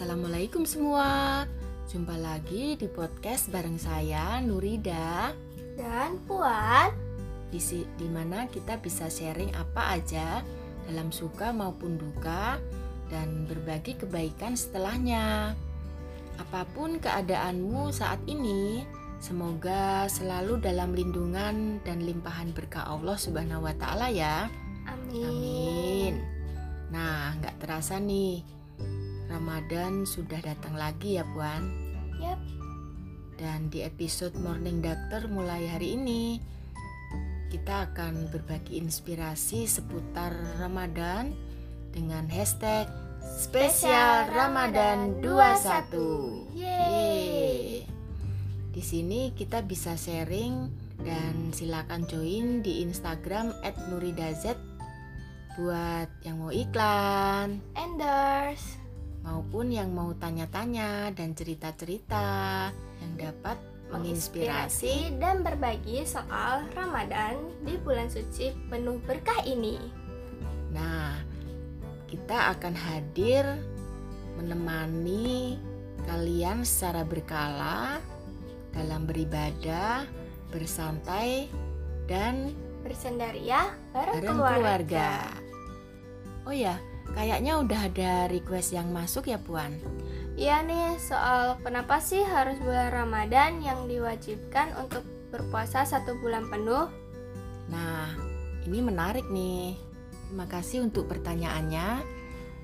Assalamualaikum semua. Jumpa lagi di podcast bareng saya Nurida dan Puan di di mana kita bisa sharing apa aja dalam suka maupun duka dan berbagi kebaikan setelahnya. Apa pun keadaanmu saat ini, semoga selalu dalam lindungan dan limpahan berkah Allah Subhanahu wa taala ya. Amin. Amin. Nah, nggak terasa nih, Ramadan sudah datang lagi ya, Puan. Yap. Dan di episode Morning Doctor mulai hari ini, kita akan berbagi inspirasi seputar Ramadan dengan hashtag Spesial Ramadan 21. Yeay. Di sini kita bisa sharing dan silakan join di Instagram @nuridaz buat yang mau iklan, endorse, maupun yang mau tanya-tanya dan cerita-cerita yang dapat menginspirasi dan berbagi soal Ramadan di bulan suci penuh berkah ini. Nah, kita akan hadir menemani kalian secara berkala dalam beribadah, bersantai, dan bersendaria bareng, bareng keluarga. keluarga. Oh ya, kayaknya udah ada request yang masuk ya, Puan. Iya nih, soal kenapa sih harus bulan Ramadan yang diwajibkan untuk berpuasa satu bulan penuh? Nah, ini menarik nih. Terima kasih untuk pertanyaannya.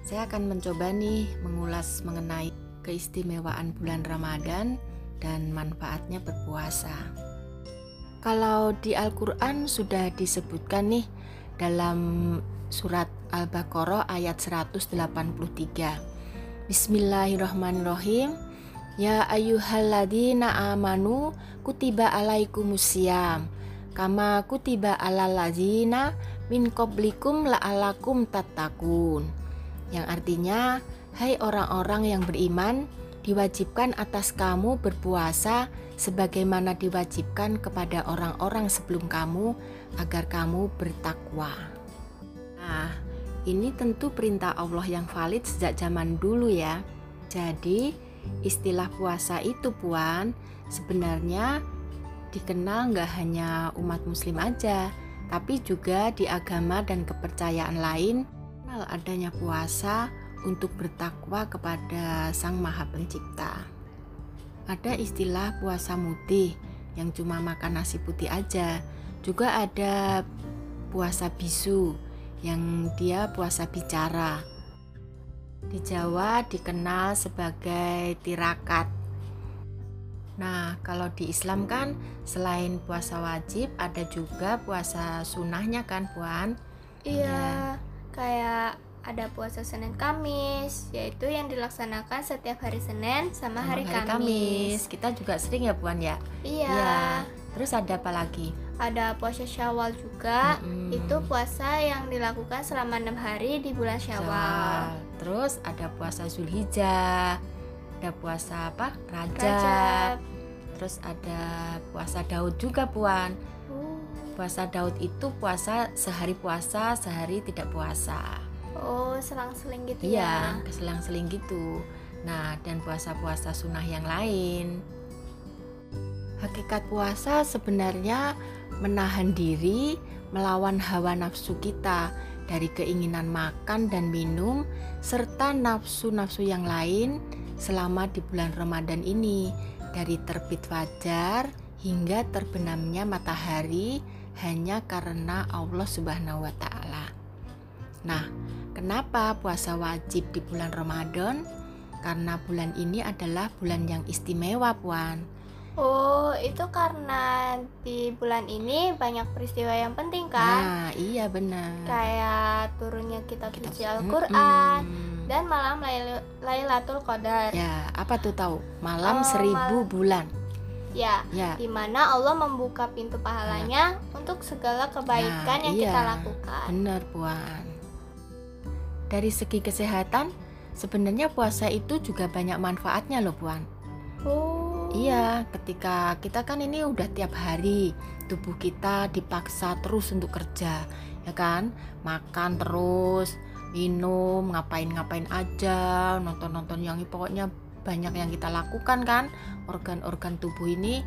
Saya akan mencoba nih mengulas mengenai keistimewaan bulan Ramadan dan manfaatnya berpuasa. Kalau di Al-Quran sudah disebutkan nih dalam surat Al-Baqarah ayat 183 Bismillahirrahmanirrahim. Ya ayyuhalladzina amanu kutiba alaikumusiyam kama kutiba alal ladzina min qablikum la'alakum tattaqun. Yang artinya, hai orang-orang yang beriman, diwajibkan atas kamu berpuasa sebagaimana diwajibkan kepada orang-orang sebelum kamu agar kamu bertakwa. Nah, ini tentu perintah Allah yang valid sejak zaman dulu ya. Jadi, istilah puasa itu puan sebenarnya dikenal nggak hanya umat muslim aja, tapi juga di agama dan kepercayaan lain kenal adanya puasa untuk bertakwa kepada Sang Maha Pencipta. Ada istilah puasa mutih yang cuma makan nasi putih aja. Juga ada puasa bisu yang dia puasa bicara. Di Jawa dikenal sebagai tirakat. Nah, kalau di Islam kan selain puasa wajib ada juga puasa sunnahnya kan, Puan? Iya, ya. kayak ada puasa Senin Kamis, yaitu yang dilaksanakan setiap hari Senin sama, sama hari, hari Kamis. Kamis. Kita juga sering ya, Puan ya? Iya. Ya. Terus ada apa lagi? ada puasa Syawal juga hmm. itu puasa yang dilakukan selama enam hari di bulan Syawal. Terus ada puasa Zulhijjah, ada puasa apa? Rajab. Rajab. Terus ada puasa Daud juga puan. Uh. Puasa Daud itu puasa sehari puasa, sehari tidak puasa. Oh, selang-seling gitu iya, ya? Iya, selang-seling gitu. Nah, dan puasa-puasa sunnah yang lain. Hakikat puasa sebenarnya menahan diri melawan hawa nafsu kita dari keinginan makan dan minum serta nafsu-nafsu yang lain selama di bulan Ramadan ini dari terbit fajar hingga terbenamnya matahari hanya karena Allah Subhanahu wa taala. Nah, kenapa puasa wajib di bulan Ramadan? Karena bulan ini adalah bulan yang istimewa, Puan Oh, itu karena di bulan ini banyak peristiwa yang penting kan? Nah, iya benar. Kayak turunnya kitab suci Al-Qur'an mm dan malam Lailatul Qadar. Ya, apa tuh tahu? Malam oh, seribu mal bulan. Ya, ya, di mana Allah membuka pintu pahalanya nah. untuk segala kebaikan nah, yang iya, kita lakukan. Benar, Puan. Dari segi kesehatan, sebenarnya puasa itu juga banyak manfaatnya loh, Puan. Oh Iya, ketika kita kan ini udah tiap hari tubuh kita dipaksa terus untuk kerja, ya kan? Makan terus, minum ngapain-ngapain aja nonton-nonton yang pokoknya banyak yang kita lakukan kan organ-organ tubuh ini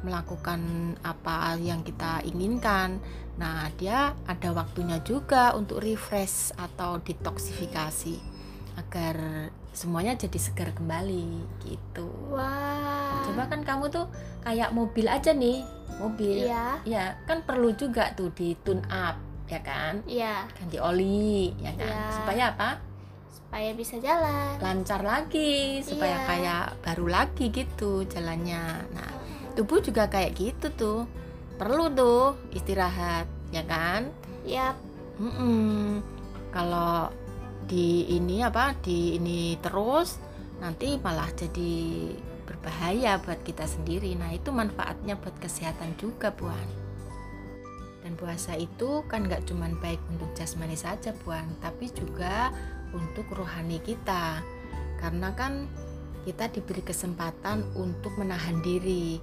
melakukan apa yang kita inginkan nah dia ada waktunya juga untuk refresh atau detoksifikasi agar semuanya jadi segar kembali gitu. Wah. Coba kan kamu tuh kayak mobil aja nih, mobil. Iya. Ya kan perlu juga tuh di tune up, ya kan? Iya. Ganti oli, ya kan? Iya. Supaya apa? Supaya bisa jalan. Lancar lagi, supaya Iya. kayak baru lagi gitu jalannya. Nah, tubuh juga kayak gitu tuh. Perlu tuh istirahat, ya kan? Yap. Mm-mm. Kalau di ini apa di ini terus nanti malah jadi berbahaya buat kita sendiri. Nah itu manfaatnya buat kesehatan juga buan. Dan puasa itu kan nggak cuman baik untuk jasmani saja buan, tapi juga untuk rohani kita. Karena kan kita diberi kesempatan untuk menahan diri,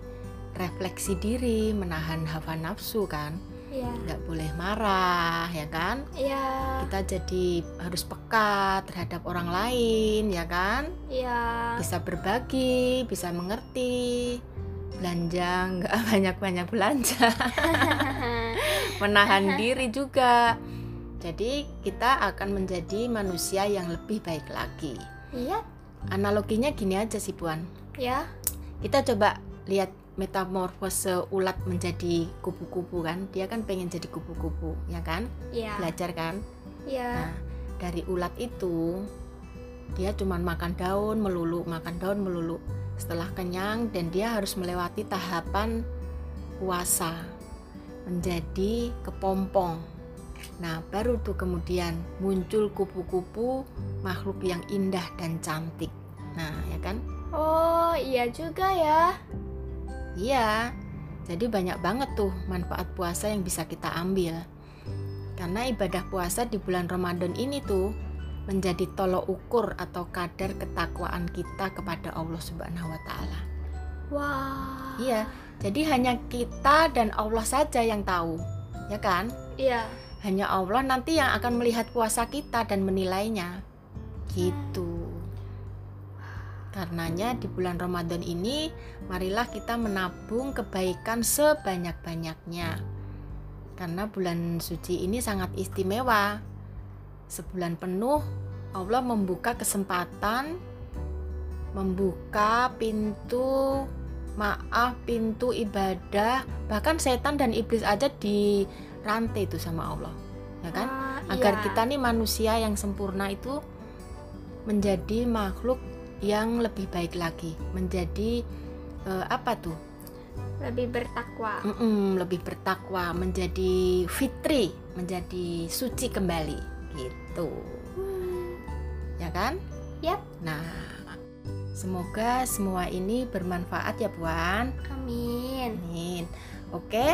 refleksi diri, menahan hawa nafsu kan Iya. nggak boleh marah ya kan Iya. kita jadi harus peka terhadap orang lain ya kan Iya. bisa berbagi bisa mengerti belanja nggak banyak-banyak belanja menahan diri juga jadi kita akan menjadi manusia yang lebih baik lagi Iya. analoginya gini aja sih puan Ya. kita coba lihat metamorfose ulat menjadi kupu-kupu kan dia kan pengen jadi kupu-kupu ya kan Iya. belajar kan Iya. Nah, dari ulat itu dia cuman makan daun melulu, makan daun melulu. Setelah kenyang dan dia harus melewati tahapan puasa menjadi kepompong. Nah, baru tuh kemudian muncul kupu-kupu makhluk yang indah dan cantik. Nah, ya kan? Oh, iya juga ya. Iya. Jadi banyak banget tuh manfaat puasa yang bisa kita ambil. Karena ibadah puasa di bulan Ramadan ini tuh menjadi tolok ukur atau kadar ketakwaan kita kepada Allah Subhanahu wa taala. Wah. Iya. Jadi hanya kita dan Allah saja yang tahu. Ya kan? Iya. Hanya Allah nanti yang akan melihat puasa kita dan menilainya. Gitu. Karenanya di bulan Ramadan ini marilah kita menabung kebaikan sebanyak-banyaknya. Karena bulan suci ini sangat istimewa. Sebulan penuh Allah membuka kesempatan membuka pintu maaf, pintu ibadah, bahkan setan dan iblis aja dirantai itu sama Allah. Ya kan? Wah, agar iya. kita nih manusia yang sempurna itu menjadi makhluk yang lebih baik lagi, menjadi eh, apa tuh? lebih bertakwa. Mm-mm, lebih bertakwa, menjadi fitri, menjadi suci kembali, gitu, Hmm. ya kan? Yap. Nah, semoga semua ini bermanfaat ya, Puan. Amin. Amin. Oke,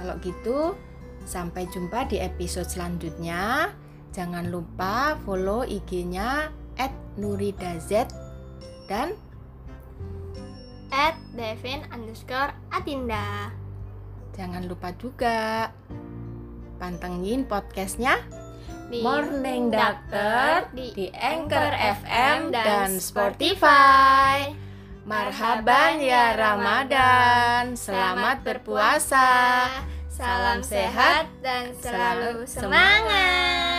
kalau gitu sampai jumpa di episode selanjutnya. Jangan lupa follow IG-nya @nuridaz dan At Devin underscore Atinda. jangan lupa juga pantengin podcastnya Di Morning Doctor di, di Anchor FM dan Spotify. Marhaban ya Ramadan, selamat berpuasa. Salam sehat dan selalu semangat.